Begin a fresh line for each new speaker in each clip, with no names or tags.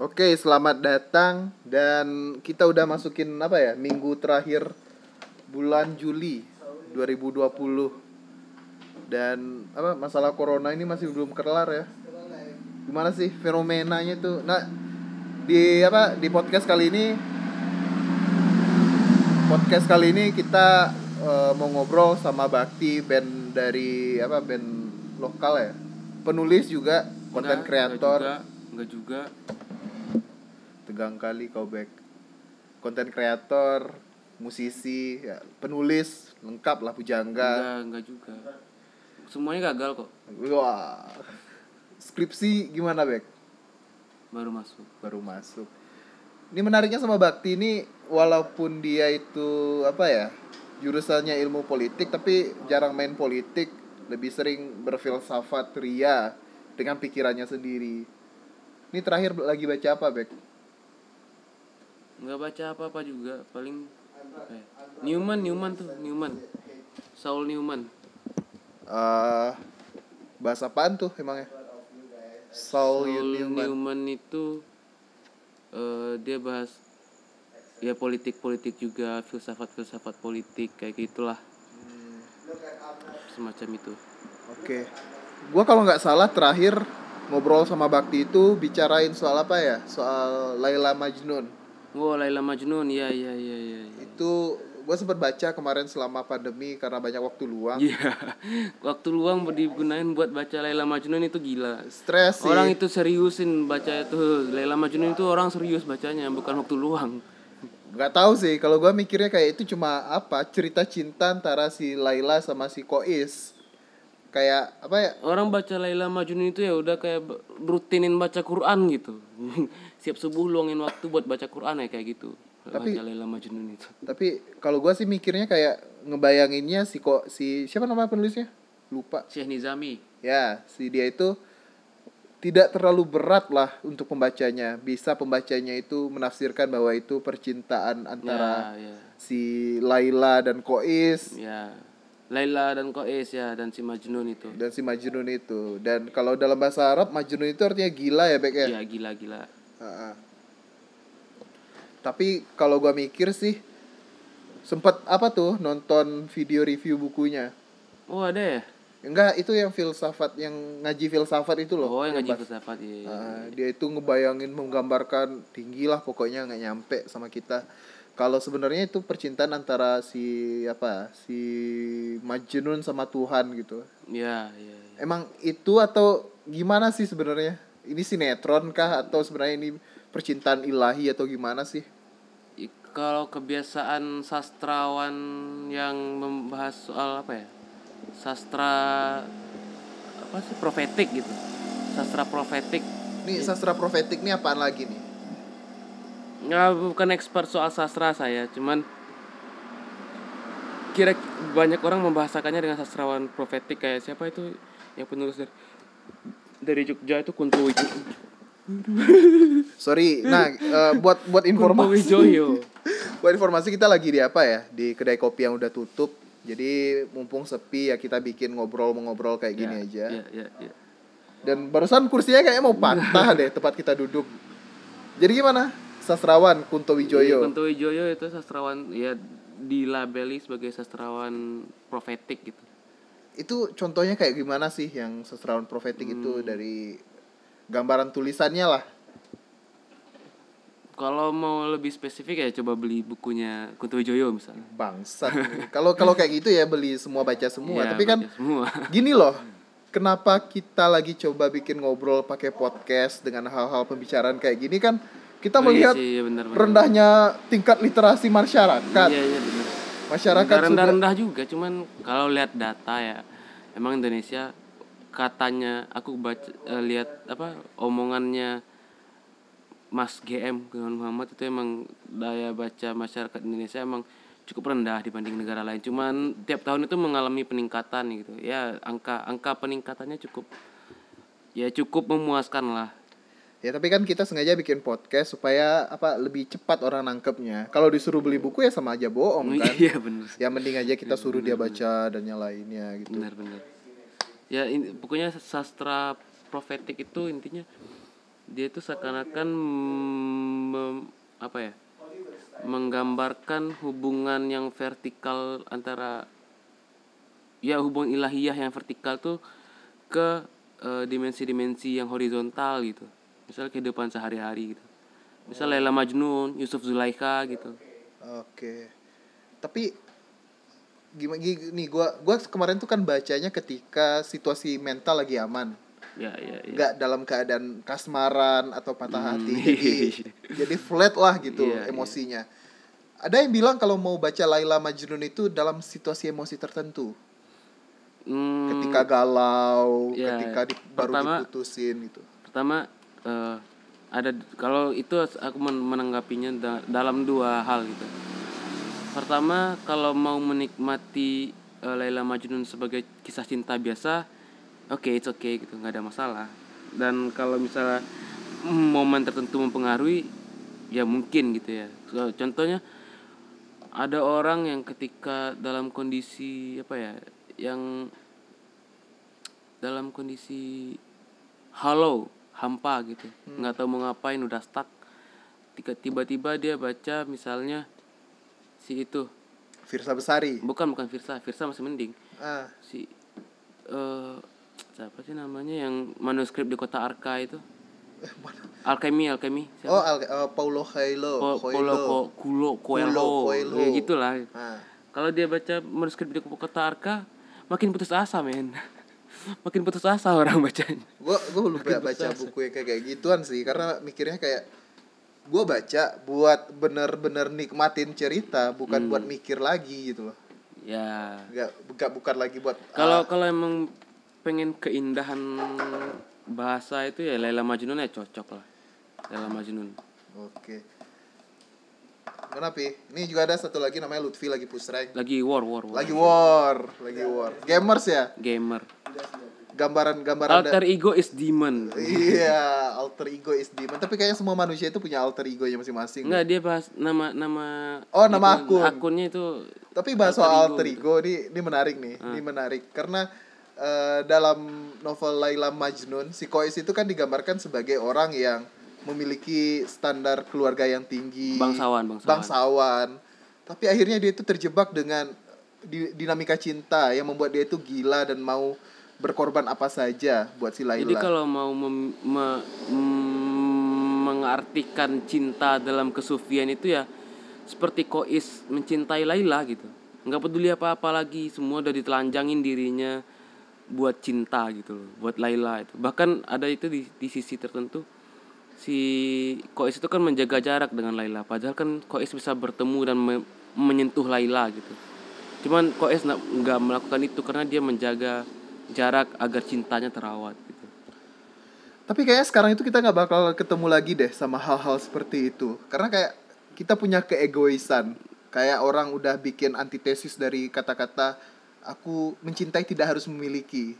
Oke, selamat datang dan kita udah masukin apa ya? Minggu terakhir bulan Juli 2020. Dan apa masalah corona ini masih belum kelar ya. Gimana sih fenomenanya tuh? Nah, di apa di podcast kali ini podcast kali ini kita eh, mau ngobrol sama Bakti band dari apa band lokal ya. Penulis juga, konten kreator.
enggak juga, enggak juga.
Tegang kali kau back konten kreator musisi ya, penulis lengkap lah pujangga.
Enggak enggak juga. Semuanya gagal kok.
Wah. Skripsi gimana back
baru masuk.
Baru masuk. Ini menariknya sama Bakti ini walaupun dia itu apa ya jurusannya ilmu politik tapi jarang main politik. Lebih sering berfilsafat ria dengan pikirannya sendiri. Ini terakhir lagi baca apa Bek?
Nggak baca apa apa juga paling apa ya? Newman Newman tuh Newman Saul Newman
eh bahasa apaan tuh emangnya? Saul
Saul
Newman.
Newman itu eh, dia bahas ya politik politik juga filsafat filsafat politik kayak gitulah semacam itu
Oke. Gua kalau nggak salah terakhir ngobrol sama Bakti itu bicarain soal apa ya? Soal Laila Majnun.
Oh Laila Majnun ya ya ya ya.
Itu gua sempat baca kemarin selama pandemi karena banyak waktu luang.
Iya, waktu luang digunain buat baca Laila Majnun itu gila.
Stres sih.
Orang itu seriusin baca itu Laila Majnun itu orang serius bacanya bukan waktu luang.
nggak tahu sih kalau gua mikirnya kayak itu cuma apa cerita cinta antara si Laila sama si Kois kayak apa ya
Orang baca Laila Majnun itu ya udah kayak rutinin baca Quran gitu. Siap subuh luangin waktu buat baca Quran ya kayak gitu.
Tapi-
itu.
tapi kalau gua sih mikirnya kayak ngebayanginnya si kok si siapa nama penulisnya lupa
Syekh Nizami.
ya si dia itu tidak terlalu berat lah untuk pembacanya bisa pembacanya itu menafsirkan bahwa itu percintaan antara
Ya, ya.
si Laila dan Kois
Ya. Laila dan Kois ya dan si Majnun itu.
dan si Majnun itu dan kalau dalam bahasa Arab Majnun itu artinya gila ya Bek ya
Ya gila-gila.
Ha-ha. Tapi kalau gua mikir sih sempat apa tuh nonton video review bukunya.
Oh ada ya?
Enggak, itu yang filsafat yang ngaji filsafat itu loh.
Oh yang ngaji filsafat ya. ya.
Ah, dia itu ngebayangin menggambarkan tinggi lah pokoknya nggak nyampe sama kita. Kalau sebenarnya itu percintaan antara si apa si Majnun sama Tuhan gitu.
Ya, ya, ya.
Emang itu atau gimana sih sebenarnya? Ini sinetron kah atau sebenarnya ini percintaan ilahi atau gimana sih?
Kalau kebiasaan sastrawan yang membahas soal apa ya? Sastra apa sih profetik gitu. Sastra profetik.
Nih sastra profetik nih apaan lagi nih?
Nggak bukan expert soal sastra saya, cuman kira banyak orang membahasakannya dengan sastrawan profetik kayak siapa itu yang penulis dari dari Jogja itu Kunto Wijoyo.
Sorry, nah eh, buat buat
Kunto
informasi buat informasi kita lagi di apa ya? Di kedai kopi yang udah tutup. Jadi mumpung sepi ya kita bikin ngobrol ngobrol kayak gini
Ya,
aja.
Ya, ya, ya.
Dan barusan kursinya kayaknya mau patah deh tempat kita duduk. Jadi gimana? Sastrawan Kunto
Iya,
Wijoyo.
Kunto Wijoyo itu sastrawan ya dilabeli sebagai sastrawan profetik gitu.
Itu contohnya kayak gimana sih yang sastrawan profetik
Hmm.
itu dari gambaran tulisannya lah.
Kalau mau lebih spesifik ya coba beli bukunya Kunto Wijoyo misalnya.
Bangsat. Kalau kalau kayak gitu ya beli semua baca semua.
Iya,
Tapi kan
semua.
gini loh. Kenapa kita lagi coba bikin ngobrol pakai podcast dengan hal-hal pembicaraan kayak gini kan kita
Oh, iya
melihat
sih, iya benar, benar.
rendahnya tingkat literasi masyarakat.
Iya, iya benar.
Masyarakat
rendah
sudah
rendah juga cuman kalau lihat data ya emang Indonesia katanya aku baca eh, lihat apa omongannya Mas GM Gunawan Muhammad itu emang daya baca masyarakat Indonesia emang cukup rendah dibanding negara lain. Cuman tiap tahun itu mengalami peningkatan gitu. Ya angka angka peningkatannya cukup ya cukup memuaskan lah
Ya tapi kan kita sengaja bikin podcast supaya apa lebih cepat orang nangkepnya. Kalau disuruh beli buku ya sama aja bohong kan.
iya bener
Ya mending aja kita suruh dia baca dan yang lainnya gitu.
benar benar ya in- pokoknya sastra profetik itu intinya dia itu seakan-akan apa ya menggambarkan hubungan yang vertikal antara ya hubungan ilahiyah yang vertikal tuh ke eh, dimensi-dimensi yang horizontal gitu misal kehidupan sehari-hari gitu. Misal Laila Majnun Yusuf Zulaikha gitu.
Oke. Tapi gimana nih gua gua kemarin tuh kan bacanya ketika situasi mental lagi aman.
ya ya ya.
Nggak dalam keadaan kasmaran atau patah
Hmm,
hati. Jadi jadi flat lah gitu
iya.
emosinya. Ada yang bilang kalau mau baca Laila Majnun itu dalam situasi emosi tertentu.
Hmm,
ketika galau
Iya,
ketika di- baru
pertama-
diputusin gitu.
pertama eh, ada kalau itu aku men- menanggapinya da- dalam dua hal gitu. Pertama kalau mau menikmati eh, Laila Majnun sebagai kisah cinta biasa oke it's okay gitu nggak ada masalah. Dan kalau misalnya momen tertentu mempengaruhi ya mungkin gitu ya. So, contohnya ada orang yang ketika dalam kondisi apa ya yang dalam kondisi hollow hampa gitu. Nggak tahu mau ngapain udah stuck. Tiba-tiba dia baca misalnya si itu.
Firsa Besari.
Bukan bukan Firsa. Firsa masih mending.
Ah.
Si eh siapa sih namanya yang manuskrip di kota Arka itu? Alkemi Alkemi siapa?
oh Al- eh, Paulo Coelho. Coelho.
Paulo Coelho.
Coelho.
ya gitulah.
Ah.
kalau dia baca manuskrip di kota Arka makin putus asa men makin putus asa orang bacanya.
Gue gue belum pernah baca buku yang kayak kayak gituan sih karena mikirnya kayak gue baca buat bener-bener nikmatin cerita bukan
Hmm.
buat mikir lagi gitu loh.
Ya.
Nggak nggak bukan lagi buat
kalau kalau emang pengen keindahan bahasa itu ya Laila Majnun ya cocok lah. Laila Majnun.
Oke. mana pi ini juga ada satu lagi namanya Lutfi lagi push rank
lagi war war, war.
lagi war lagi war. Gamers ya?
Gamer.
Gambaran gambaran da-
alter ego is demon.
Iya alter ego is demon. Tapi kayaknya semua manusia itu punya alter egonya masing-masing.
Enggak dia bahas nama nama
Oh, nama
itu,
akun.
akunnya itu
Tapi bahas
Alter
soal
ego
alter
gitu.
ego ini ini menarik nih, ini menarik. Karena eh, dalam novel Laila Majnun si Kois itu kan digambarkan sebagai orang yang memiliki standar keluarga yang tinggi,
Bangsawan, bangsawan.
bangsawan. Tapi akhirnya dia itu terjebak dengan di- dinamika cinta yang membuat dia itu gila dan mau berkorban apa saja buat si Laila.
Jadi kalau mau mem- me- mm, mengartikan cinta dalam kesufian itu ya seperti Kois mencintai Laila gitu. nggak peduli apa-apa lagi, semua udah ditelanjangin dirinya buat cinta gitu loh, buat Laila itu. Bahkan ada itu di, di sisi tertentu si Kois itu kan menjaga jarak dengan Laila, padahal kan Kois bisa bertemu dan me- menyentuh Laila gitu. Cuman Kois nggak melakukan itu karena dia menjaga jarak agar cintanya terawat gitu.
Tapi kayaknya sekarang itu kita nggak bakal ketemu lagi deh sama hal-hal seperti itu. Karena kayak kita punya keegoisan. Kayak orang udah bikin antitesis dari kata-kata aku mencintai tidak harus memiliki.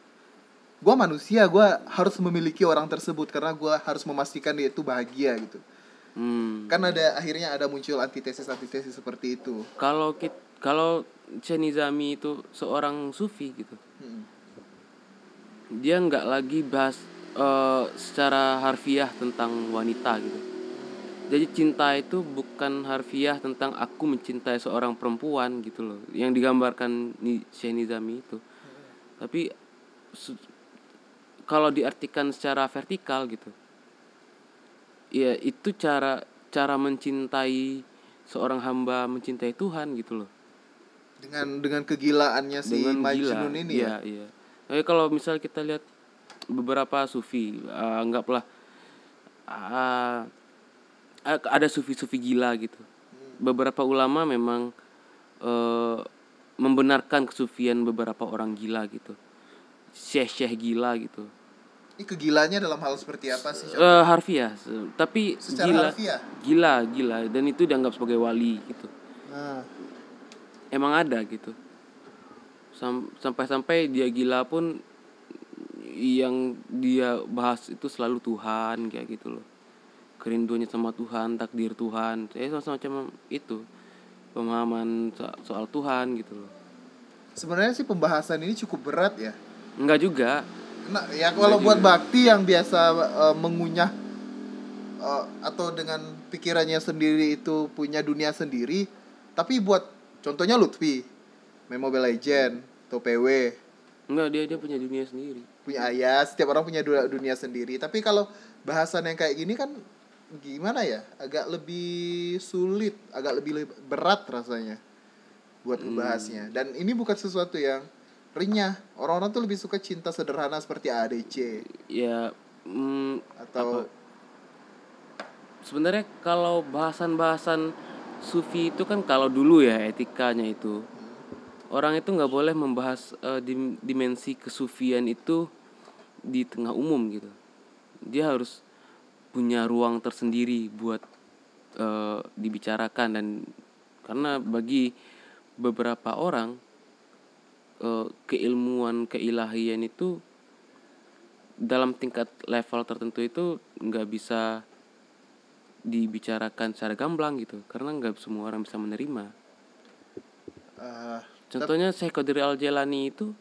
Gua manusia, gua harus memiliki orang tersebut karena gua harus memastikan dia itu bahagia gitu.
Hmm.
Kan ada akhirnya ada muncul antitesis-antitesis seperti itu.
Kalau kit kalau Cenizami itu seorang sufi gitu.
Hmm.
Dia nggak lagi bahas eh, secara harfiah tentang wanita gitu. Jadi cinta itu bukan harfiah tentang aku mencintai seorang perempuan gitu loh, yang digambarkan di Shenizami itu. Tapi su- kalau diartikan secara vertikal gitu, ya itu cara cara mencintai seorang hamba mencintai Tuhan gitu loh.
Dengan dengan kegilaannya si
Dengan gila.
Ini
Iya,
ya.
iya. Tapi kalau misal kita lihat beberapa sufi, eh, anggaplah ah, ah, ada sufi-sufi gila gitu. Beberapa ulama memang eh, membenarkan kesufian beberapa orang gila gitu. Syekh-syekh gila gitu.
Ini kegilaannya dalam hal seperti apa sih?
Eh harfiah, se- tapi
Secara
gila,
harfiah?
gila, gila, dan itu dianggap sebagai wali gitu.
Nah,
Emang ada gitu. Sam- Sampai-sampai dia gila pun yang dia bahas itu selalu Tuhan kayak gitu loh. Kerinduannya sama Tuhan, takdir Tuhan, eh semacam itu pemahaman so- soal Tuhan gitu loh.
sebenarnya sih pembahasan ini cukup berat ya.
Enggak juga.
Nah, ya kalau buat bakti yang biasa eh, mengunyah eh, atau dengan pikirannya sendiri itu punya dunia sendiri tapi buat contohnya Lutfi main Mobile Legend atau PW
enggak dia dia punya dunia sendiri.
Punya ayah setiap orang punya du- dunia sendiri. Tapi kalau bahasan yang kayak gini kan gimana ya? Agak lebih sulit agak lebih le- berat rasanya buat ngebahasnya. Dan ini bukan sesuatu yang renyah orang-orang tuh lebih suka cinta sederhana seperti ADC
ya mm,
atau
sebenarnya kalau bahasan-bahasan sufi itu kan kalau dulu ya etikanya itu. Orang itu nggak boleh membahas dim- dimensi kesufian itu di tengah umum gitu. Dia harus punya ruang tersendiri buat eh, dibicarakan dan karena bagi beberapa orang eh, keilmuan keilahian itu dalam tingkat level tertentu itu nggak bisa dibicarakan secara gamblang gitu karena nggak semua orang bisa menerima.
Eh,
contohnya Syekh Qadir Al Jailani itu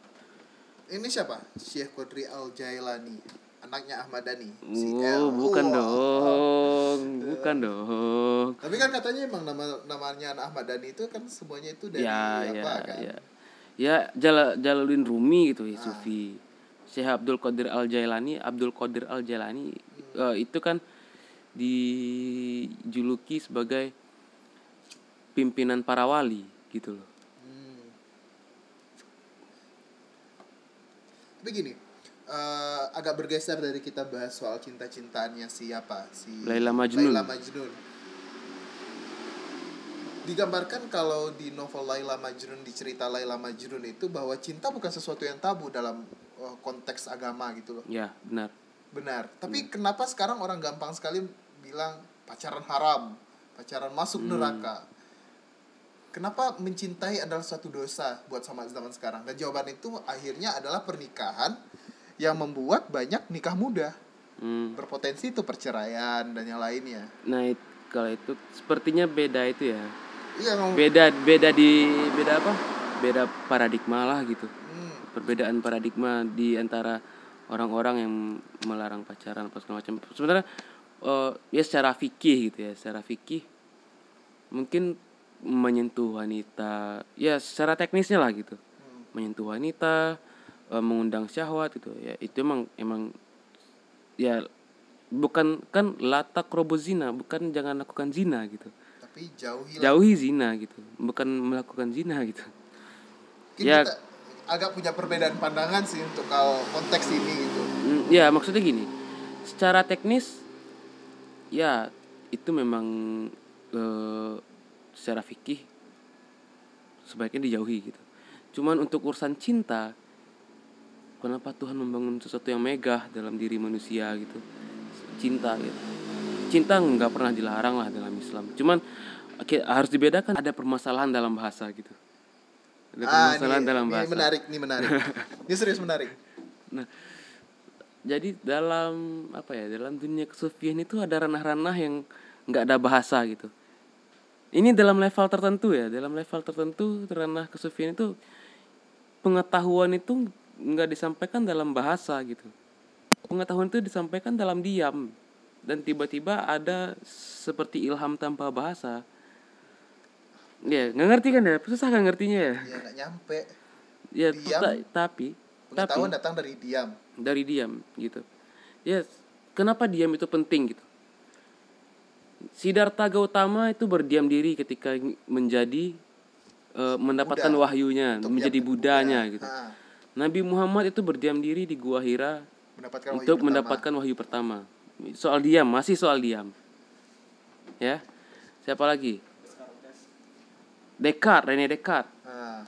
ini siapa? Syekh Qadri Al Jailani anaknya Ahmad Dhani. Si
oh
L.
bukan
Wah.
dong bukan dong.
Tapi kan katanya emang nama namanya Ahmad Dhani itu kan semuanya itu dari
ya
apa
ya
kan?
ya ya Jal Jalaluddin Rumi gitu
Ah.
ya Sufi Syekh Abdul Qadir Al Jailani Abdul Qadir Al Jailani eh, itu kan dijuluki sebagai pimpinan para wali gitu loh
Hmm. Tapi gini, eh, agak bergeser dari kita bahas soal cinta-cintaannya siapa si
Laila Majnun.
Laila Majnun. Digambarkan kalau di novel Laila Majnun di cerita Laila Majnun itu bahwa cinta bukan sesuatu yang tabu dalam eh, konteks agama gitu loh.
ya benar
Benar. Tapi kenapa sekarang orang gampang sekali bilang pacaran haram, pacaran masuk neraka? Kenapa mencintai adalah suatu dosa buat sama zaman sekarang? Dan jawaban itu akhirnya adalah pernikahan yang membuat banyak nikah muda.
Hmm.
Berpotensi itu perceraian dan yang lainnya.
Nah, kalau itu sepertinya beda itu ya.
Iya, ngomong.
Beda beda di beda apa? Beda paradigma lah gitu.
Hmm,
Perbedaan paradigma di antara orang-orang yang melarang pacaran apa segala macam. Sebenarnya eh, ya secara fikih gitu ya, secara fikih mungkin menyentuh wanita ya secara teknisnya lah gitu.
hmm.
Menyentuh wanita, eh, mengundang syahwat gitu ya. Itu emang emang ya bukan kan latak zina bukan jangan lakukan zina gitu
Tapi jauhi
jauhi zina gitu. Bukan melakukan zina gitu.
Mungkin
ya.
kita agak punya perbedaan pandangan sih untuk kalau konteks ini gitu.
Mm, ya maksudnya gini. Secara teknis ya itu memang eh, secara fikih sebaiknya dijauhi gitu. Cuman untuk urusan cinta kenapa Tuhan membangun sesuatu yang megah dalam diri manusia gitu? Cinta gitu cinta nggak pernah dilarang lah dalam Islam cuman oke, harus dibedakan ada permasalahan dalam bahasa gitu ada
Ah,
permasalahan
ini,
dalam
ini
bahasa
menarik, ini menarik. ini serius menarik.
Nah, jadi dalam apa ya dalam dunia kesufian itu ada ranah-ranah yang nggak ada bahasa gitu. Ini dalam level tertentu ya, dalam level tertentu ranah kesufian itu pengetahuan itu nggak disampaikan dalam bahasa gitu. Pengetahuan itu disampaikan dalam diam dan tiba-tiba ada seperti ilham tanpa bahasa. Ya, nggak ngerti kan ya? Susah kan ngertinya ya?
Ya nggak nyampe.
Ya,
Diam.
ta- tapi tapi
Pengetahuan datang dari diam.
dari diam gitu. Ya, kenapa diam itu penting gitu? Siddhartha Gautama itu berdiam diri ketika menjadi eh, mendapatkan
Buddha.
wahyunya, menjadi budanya
Buddha.
gitu.
Ah,
Nabi Muhammad itu berdiam diri di Gua Hira
mendapatkan wahyu
untuk
pertama.
mendapatkan wahyu pertama. Soal diam, masih soal diam. Ya. Siapa lagi? Descartes, Rene Descartes
Ah,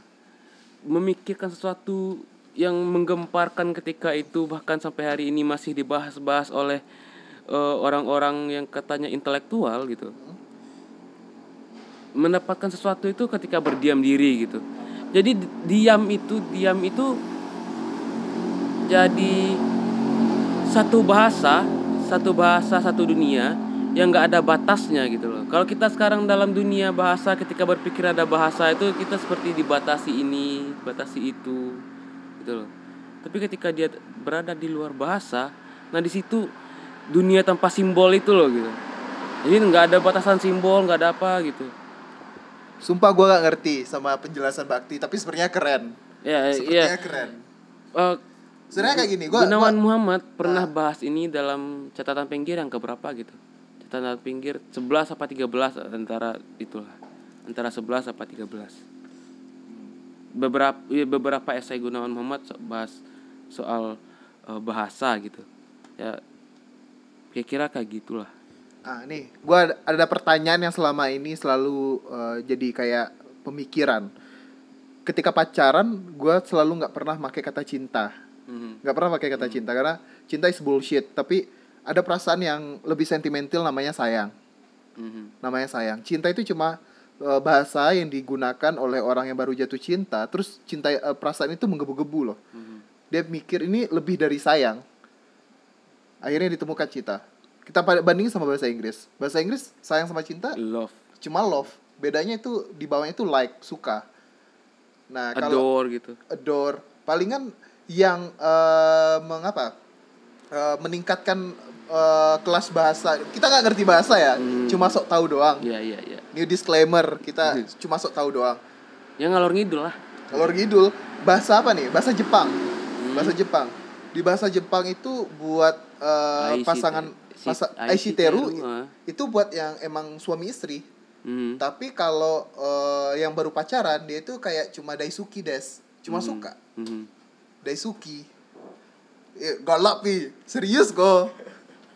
memikirkan sesuatu yang menggemparkan ketika itu bahkan sampai hari ini masih dibahas-bahas oleh eh, orang-orang yang katanya intelektual gitu mendapatkan sesuatu itu ketika berdiam diri gitu jadi di- diam itu diam itu jadi satu bahasa satu bahasa satu dunia yang nggak ada batasnya gitu loh. Kalau kita sekarang dalam dunia bahasa ketika berpikir ada bahasa itu kita seperti dibatasi ini batasi itu gitu loh. Tapi ketika dia berada di luar bahasa nah di situ dunia tanpa simbol itu loh gitu. Jadi nggak ada batasan simbol nggak ada apa gitu.
Sumpah gue gak ngerti sama penjelasan Bakti, tapi sebenarnya keren.
ya
Sepertinya
iya
keren.
Eh,
Sebenarnya kayak gini, gua,
Gunawan
gua
Muhammad pernah bahas ini dalam catatan pinggir yang keberapa gitu. Catatan pinggir 11 apa 13 antara itulah. Antara 11 apa 13 beberapa ya, beberapa esai Gunawan Muhammad so- bahas soal eh, bahasa gitu. Ya kira-kira kayak gitulah.
Ah nih, gua ada, ada pertanyaan yang selama ini selalu eh, jadi kayak pemikiran. Ketika pacaran, gua selalu nggak pernah pakai kata cinta.
Mhm.
nggak pernah pakai kata cinta karena cinta is bullshit. Tapi ada perasaan yang lebih sentimental namanya sayang.
Mhm.
namanya sayang. Cinta itu cuma eh, bahasa yang digunakan oleh orang yang baru jatuh cinta, terus cinta eh, perasaan itu menggebu-gebu loh. Dia mikir ini lebih dari sayang. Akhirnya ditemukan cinta. Kita bandingin sama bahasa Inggris. Bahasa Inggris sayang sama cinta
love
cuma love. Bedanya itu di bawahnya itu like, suka. Nah, kalau
adore gitu
adore palingan yang eh, mengapa eh, meningkatkan eh, kelas bahasa kita nggak ngerti bahasa ya
Hmm.
cuma sok tahu doang
iya iya iya
new disclaimer kita
Hmm.
cuma sok tahu doang
ya ngalor ngidul lah
kalau ngidul bahasa apa nih bahasa Jepang
Hmm.
bahasa Jepang di bahasa Jepang itu buat
Aishite-
pasangan
si-
pasa,
Aishiteru,
Aishiteru
ah.
itu buat yang emang suami istri
Mhm.
tapi kalau eh, yang baru pacaran dia itu kayak cuma daisuki des cuma
Hmm.
suka
Mhm.
Daisuki eh, galak pi. Serius kok.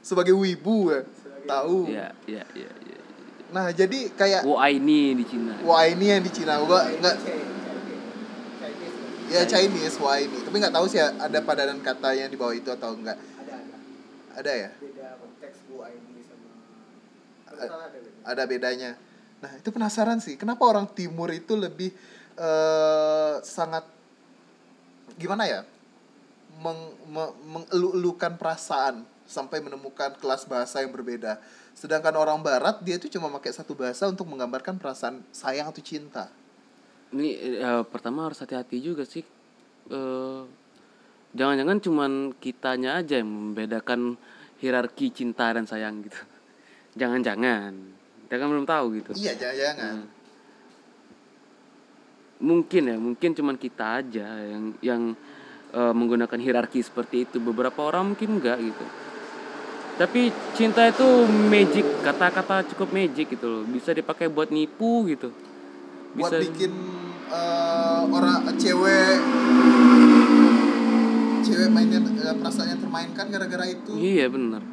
Sebagai wibu ya. tahu.
iya iya iya iya
nah jadi kayak
Wo ini di Cina.
Wah ini yang di Cina. Gua nggak ya Chinese. Wah ini tapi nggak tahu sih ada padanan kata yang di bawah itu atau enggak
ada ada.
Ada ya?
Beda konteks ini sama ada
ada bedanya. Nah itu penasaran sih kenapa orang timur itu lebih eh sangat gimana ya? Meng, me- mengelu-elukan perasaan sampai menemukan kelas bahasa yang berbeda. Sedangkan orang barat dia itu cuma pakai satu bahasa untuk menggambarkan perasaan sayang atau cinta.
Ini eh, pertama harus hati-hati juga sih. Eh, jangan-jangan cuman kitanya aja yang membedakan hierarki cinta dan sayang gitu. Jangan-jangan. Kita kan belum tahu gitu.
Iya jangan-jangan.
Hmm. Mungkin ya mungkin cuman kita aja yang yang eh, menggunakan hierarki seperti itu. Beberapa orang mungkin enggak gitu. Tapi cinta itu magic kata-kata cukup magic gitu loh. Bisa dipakai buat nipu gitu.
Buat
bisa
bikin eh, orang cewek cewek mainnya eh, perasaannya termainkan gara-gara itu.
Iya
kata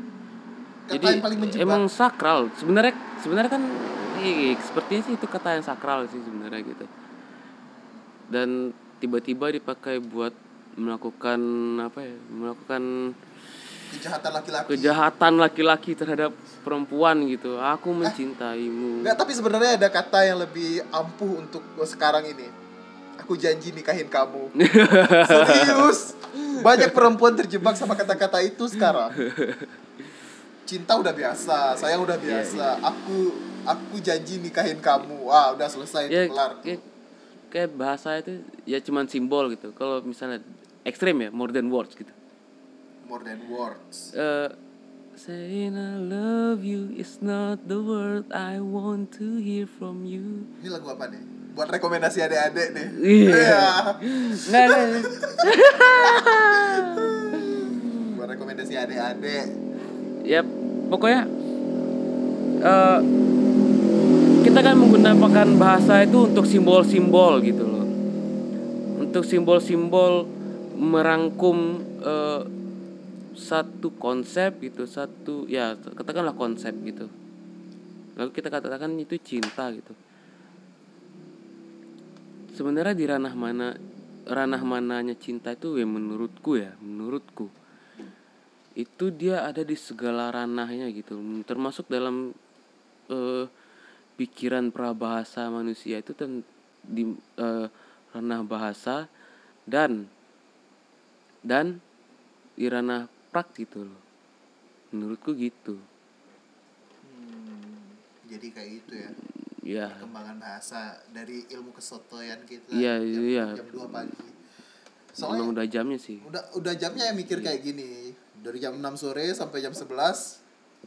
jadi
paling menjebak.
emang sakral. Sebenarnya sebenarnya kan iya, sepertinya sih itu kata yang sakral sih sebenarnya gitu dan tiba-tiba dipakai buat melakukan apa ya melakukan
kejahatan laki-laki
kejahatan laki-laki terhadap perempuan gitu aku mencintaimu
Enggak, tapi sebenarnya ada kata yang lebih ampuh untuk sekarang ini. Aku janji nikahin kamu. Serius. Banyak perempuan terjebak sama kata-kata itu sekarang. Cinta udah biasa, sayang udah
Iya,
biasa. Aku aku janji nikahin kamu. Wah, udah selesai
ya
kelar.
kayak, kayak bahasa itu ya cuman simbol gitu kalau misalnya ekstrim ya more than words gitu
More than words.
Eh, saying I love you is not the word I want to hear from you
Ini lagu apa nih? Buat rekomendasi adik-adik nih.
Iya. nggak nggak
Buat rekomendasi adik-adik.
ya pokoknya eh kita kan menggunakan bahasa itu untuk simbol-simbol gitu loh. Untuk simbol-simbol merangkum eh, satu konsep gitu satu ya katakanlah konsep gitu. Lalu kita katakan itu cinta gitu. Sebenarnya di ranah mana ranah mananya cinta itu ya menurutku ya menurutku. Itu dia ada di segala ranahnya gitu. Termasuk dalam eh, pikiran prabahasa manusia itu ten, di eh, ranah bahasa dan dan di ranah prak gitu loh menurutku gitu
Hmm, jadi kayak gitu ya.
ya
Perkembangan bahasa dari ilmu kesotoyan kita.
Iya,
jam,
iya.
Jam 2 pagi.
emang
Soalnya
udah jamnya sih
udah udah jamnya ya mikir kayak gini dari jam 6 sore sampai jam 11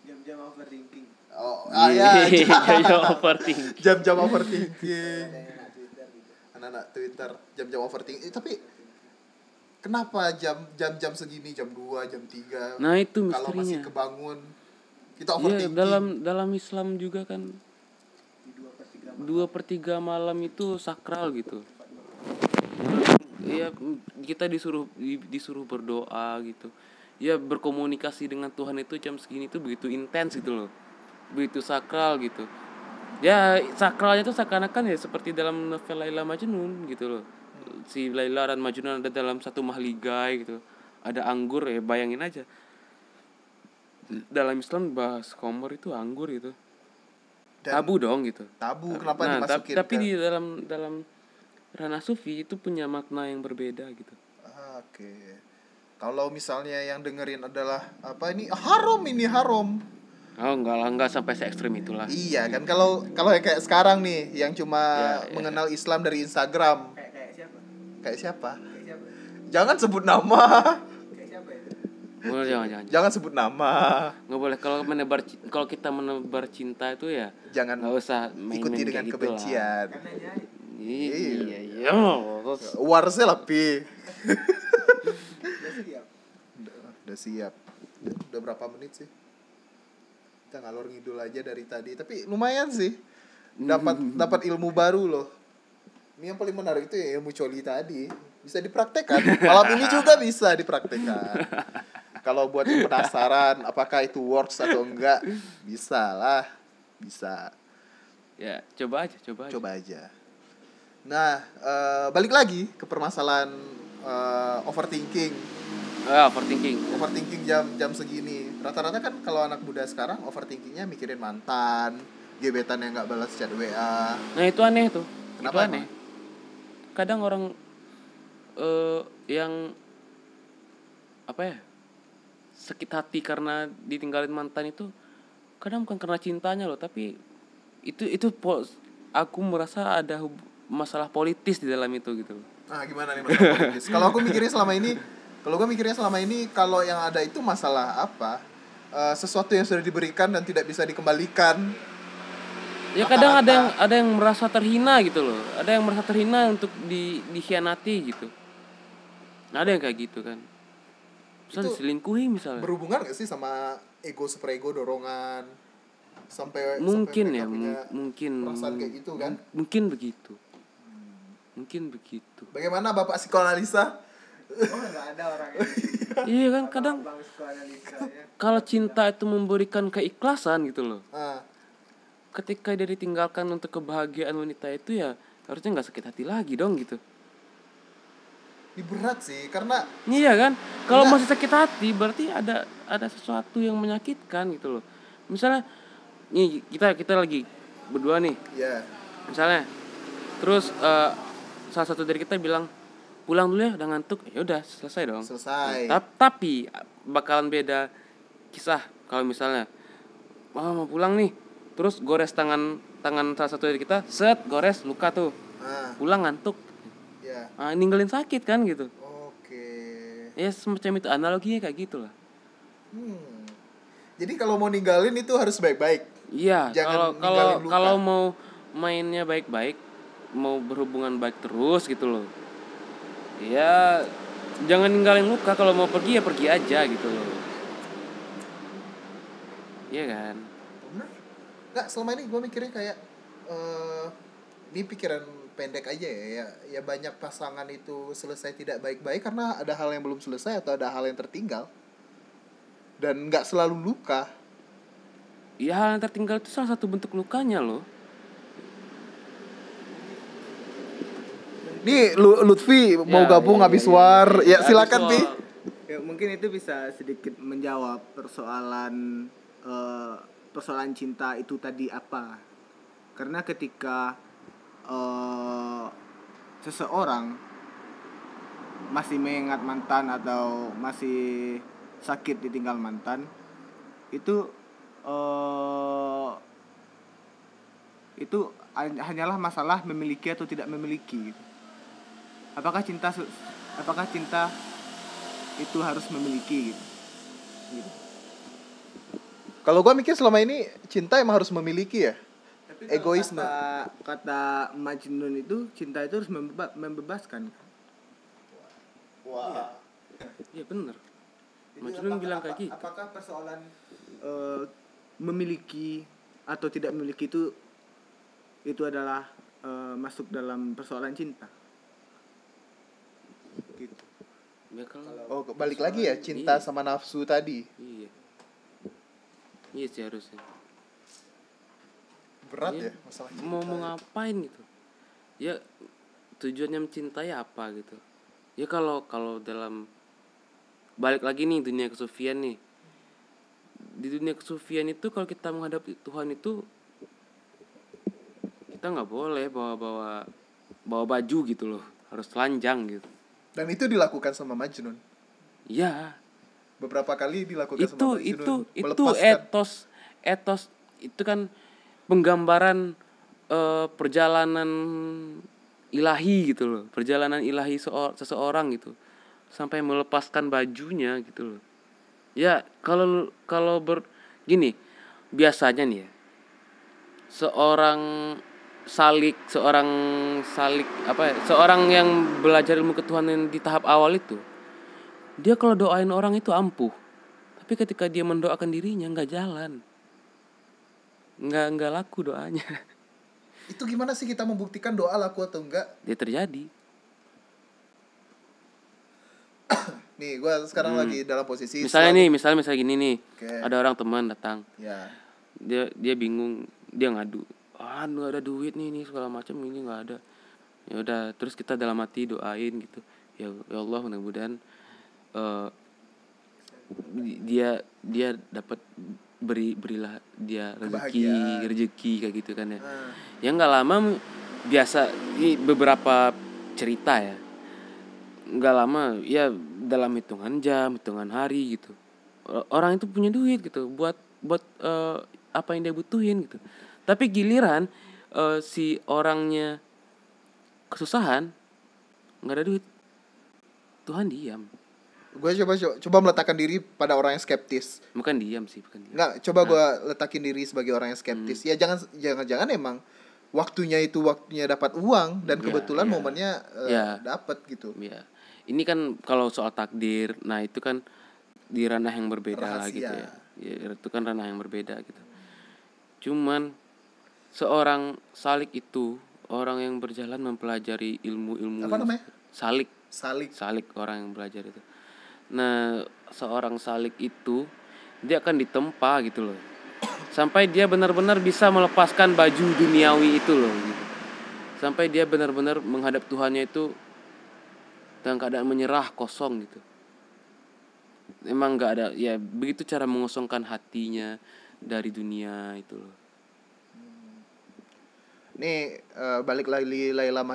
Jam-jam overthinking.
Oh, ah, ya,
Iya, jam overthinking.
jam-jam overthinking. Anak-anak Twitter jam-jam overthinking. Eh, tapi kenapa jam jam-jam segini jam 2, jam 3?
Nah, itu
Kalau masih
misterinya.
kebangun kita
Iya,
overthinking.
dalam dalam Islam juga kan
dua per tiga
malam itu sakral gitu. Iya, kita disuruh di- disuruh berdoa gitu. Ya berkomunikasi dengan Tuhan itu jam segini itu begitu intens gitu loh. Begitu sakral gitu. Ya sakralnya itu seakan-akan ya seperti dalam novel Laila Majnun gitu loh. Si Laila dan Majnun ada dalam satu mahligai gitu. Ada anggur ya bayangin aja. Dalam Islam bahas komor itu anggur gitu.
Dan
Tabu dong gitu.
tabu kenapa
Nah,
dimasukin
tapi di dalam dalam ranah sufi itu punya makna yang berbeda gitu.
Ah, Oke. Kalau misalnya yang dengerin adalah apa ini haram ini haram.
Oh enggak lah enggak sampai se ekstrim itulah.
Iya kan kalau kalau yang kayak sekarang nih yang cuma
Ya, ya.
mengenal Islam dari Instagram.
Kayak kayak siapa?
Kayak siapa?
Kayak siapa?
Jangan sebut nama.
Kayak siapa itu?
Oh, jangan jangan.
Jangan sebut nama.
Nggak boleh kalau menebar kalau kita menebar cinta itu ya
Jangan
nggak usah main-main
ikuti
kayak
dengan
gitu
kebencian.
Karena jahit.
Iya iya. Terus
Warsnya lebih.
Udah siap.
Udah, udah siap. Udah berapa menit sih? Kita ngalor ngidul aja dari tadi, tapi lumayan sih. Dapat dapat ilmu baru loh. Ini yang paling menarik itu ya ilmu coli tadi. Bisa dipraktekkan. Malam ini juga bisa dipraktekkan. Kalau buat yang penasaran apakah itu works atau enggak, bisa lah. Bisa.
ya coba aja coba aja.
Coba aja. Nah, eh, balik lagi ke permasalahan eh, overthinking.
Ah, overthinking.
overthinking jam jam segini rata-rata kan kalau anak muda sekarang overthinkingnya mikirin mantan gebetan yang nggak balas chat wa
Nah itu aneh tuh.
Kenapa
itu aneh. Kadang orang eh yang apa ya sakit hati karena ditinggalin mantan itu kadang bukan karena cintanya loh tapi itu itu aku merasa ada masalah politis di dalam itu gitu
nah gimana nih masalah politis? Kalau aku mikirnya selama ini kalau gue mikirnya selama ini kalau yang ada itu masalah apa Eh, sesuatu yang sudah diberikan dan tidak bisa dikembalikan
Ya kadang ada yang ada yang merasa terhina gitu loh. Ada yang merasa terhina untuk di dikhianati gitu. Ada yang kayak gitu kan. Misal
Itu
diselingkuhi misalnya.
berhubungan gak sih sama ego superego dorongan sampai
mungkin
sampai
ya mungkin
perasaan kayak gitu kan
mung- mungkin begitu mungkin begitu
bagaimana bapak psikoanalisa
Oh nggak ada orang yang
iya. kan kadang
psikoanalisanya.
kalau cinta itu memberikan keikhlasan gitu loh.
Ah.
Ketika dia ditinggalkan untuk kebahagiaan wanita itu ya harusnya nggak sakit hati lagi dong gitu.
Ini berat sih karena
iya kan? Kalau
Enggak.
masih sakit hati berarti ada ada sesuatu yang menyakitkan gitu loh. Misalnya nih kita kita lagi berdua nih.
Ya
misalnya terus eh, salah satu dari kita bilang pulang dulu ya udah ngantuk ya udah selesai dong.
Selesai.
Ta- tapi bakalan beda kisah kalau misalnya wah mau pulang nih. Terus gores tangan tangan salah satu dari kita set gores luka tuh.
Ah.
Pulang ngantuk.
Ya.
Ah, ninggalin sakit kan gitu.
Oke.
Ya semacam itu analoginya kayak gitu lah.
Hmm. jadi kalau mau ninggalin itu harus baik-baik?
Iya
Jangan
kalau kalau
ninggalin luka.
kalau mau mainnya baik-baik mau berhubungan baik terus gitu loh ya jangan ninggalin luka kalau mau pergi ya pergi aja gitu loh. Iya kan?
Bener. Nggak selama ini gue mikirnya kayak eh ini pikiran pendek aja ya, ya ya banyak pasangan itu selesai tidak baik-baik karena ada hal yang belum selesai atau ada hal yang tertinggal. Dan nggak selalu luka.
Ya hal yang tertinggal itu salah satu bentuk lukanya loh
nih Lu- Lutfi mau
Ya,
gabung
ya,
habis
ya, ya.
war ya
Habis
silakan pi
Ya, mungkin itu bisa sedikit menjawab persoalan eh, persoalan cinta itu tadi apa. Karena ketika eh, seseorang masih mengingat mantan atau masih sakit ditinggal mantan, itu eh, itu han- hanyalah masalah memiliki atau tidak memiliki. Apakah cinta apakah cinta itu harus memiliki gitu. Gitu.
Kalau gua mikir selama ini cinta emang harus memiliki ya.
Tapi
Egoisme.
kata, kata Majnun itu cinta itu harus membeba- membebaskan
Wah.
Iya bener.
Jadi
Majnun
apakah-
bilang kayak gitu.
apakah persoalan eh, memiliki atau tidak memiliki itu itu adalah eh, masuk dalam persoalan cinta gitu
Ya kalau
Oh, balik lagi ya cinta
Iya.
sama nafsu tadi.
iya. Iya sih harusnya.
Berat
Iya.
ya masalah cinta.
mau mau ngapain gitu ya tujuannya mencintai apa gitu ya kalau kalau dalam balik lagi nih dunia kesufian nih di dunia kesufian itu kalau kita menghadapi Tuhan itu kita nggak boleh bawa bawa bawa baju gitu loh harus telanjang gitu
Dan itu dilakukan sama Majnun.
ya
Beberapa kali dilakukan
itu
sama Majnun.
itu itu etos etos itu kan penggambaran eh, perjalanan ilahi gitu loh perjalanan ilahi seor- seseorang gitu sampai melepaskan bajunya gitu loh ya kalau kalau ber gini biasanya nih ya seorang salik seorang salik apa ya, seorang yang belajar ilmu ketuhanan di tahap awal itu dia kalau doain orang itu ampuh tapi ketika dia mendoakan dirinya nggak jalan nggak nggak laku doanya
Itu gimana sih kita membuktikan doa laku atau enggak?
dia terjadi
Nih, gua sekarang lagi dalam posisi
Hmm. misalnya
selalu-
nih misalnya misalnya gini nih
Oke.
ada orang teman datang
Ya.
dia dia bingung dia ngadu ah nggak ada duit nih nih segala macam ini nggak ada. Ya udah terus kita dalam hati doain gitu. Ya ya Allah mudah-mudahan di- dia dia dapat beri berilah dia rezeki rezeki kayak gitu kan ya.
Nah,
ya nggak lama biasa ini beberapa cerita ya. Nggak lama ya dalam hitungan jam hitungan hari gitu. Orang itu punya duit gitu buat buat eh, apa yang dia butuhin gitu tapi giliran eh, si orangnya kesusahan nggak ada duit Tuhan diam
gue coba coba meletakkan diri pada orang yang skeptis.
bukan diam sih bukan diam
Nggak, coba gua letakin diri sebagai orang yang skeptis.
Hmm.
Ya jangan jangan-jangan emang waktunya itu waktunya dapat uang dan
Ya,
kebetulan
ya.
momennya eh,
Ya.
dapat gitu.
ya ini kan kalau soal takdir nah itu kan di ranah yang berbeda lah
Rahasia.
gitu ya. ya itu kan ranah yang berbeda gitu cuman seorang salik itu orang yang berjalan mempelajari ilmu-ilmu
Apa namanya?
salik
Salik.
salik orang yang belajar itu nah seorang salik itu dia akan ditempa gitu loh sampai dia benar-benar bisa melepaskan baju duniawi itu loh gitu. sampai dia benar-benar menghadap Tuhannya itu dalam keadaan menyerah kosong gitu emang nggak ada ya begitu cara mengosongkan hatinya dari dunia itu loh
Nih eh, balik lagi Laila Majnun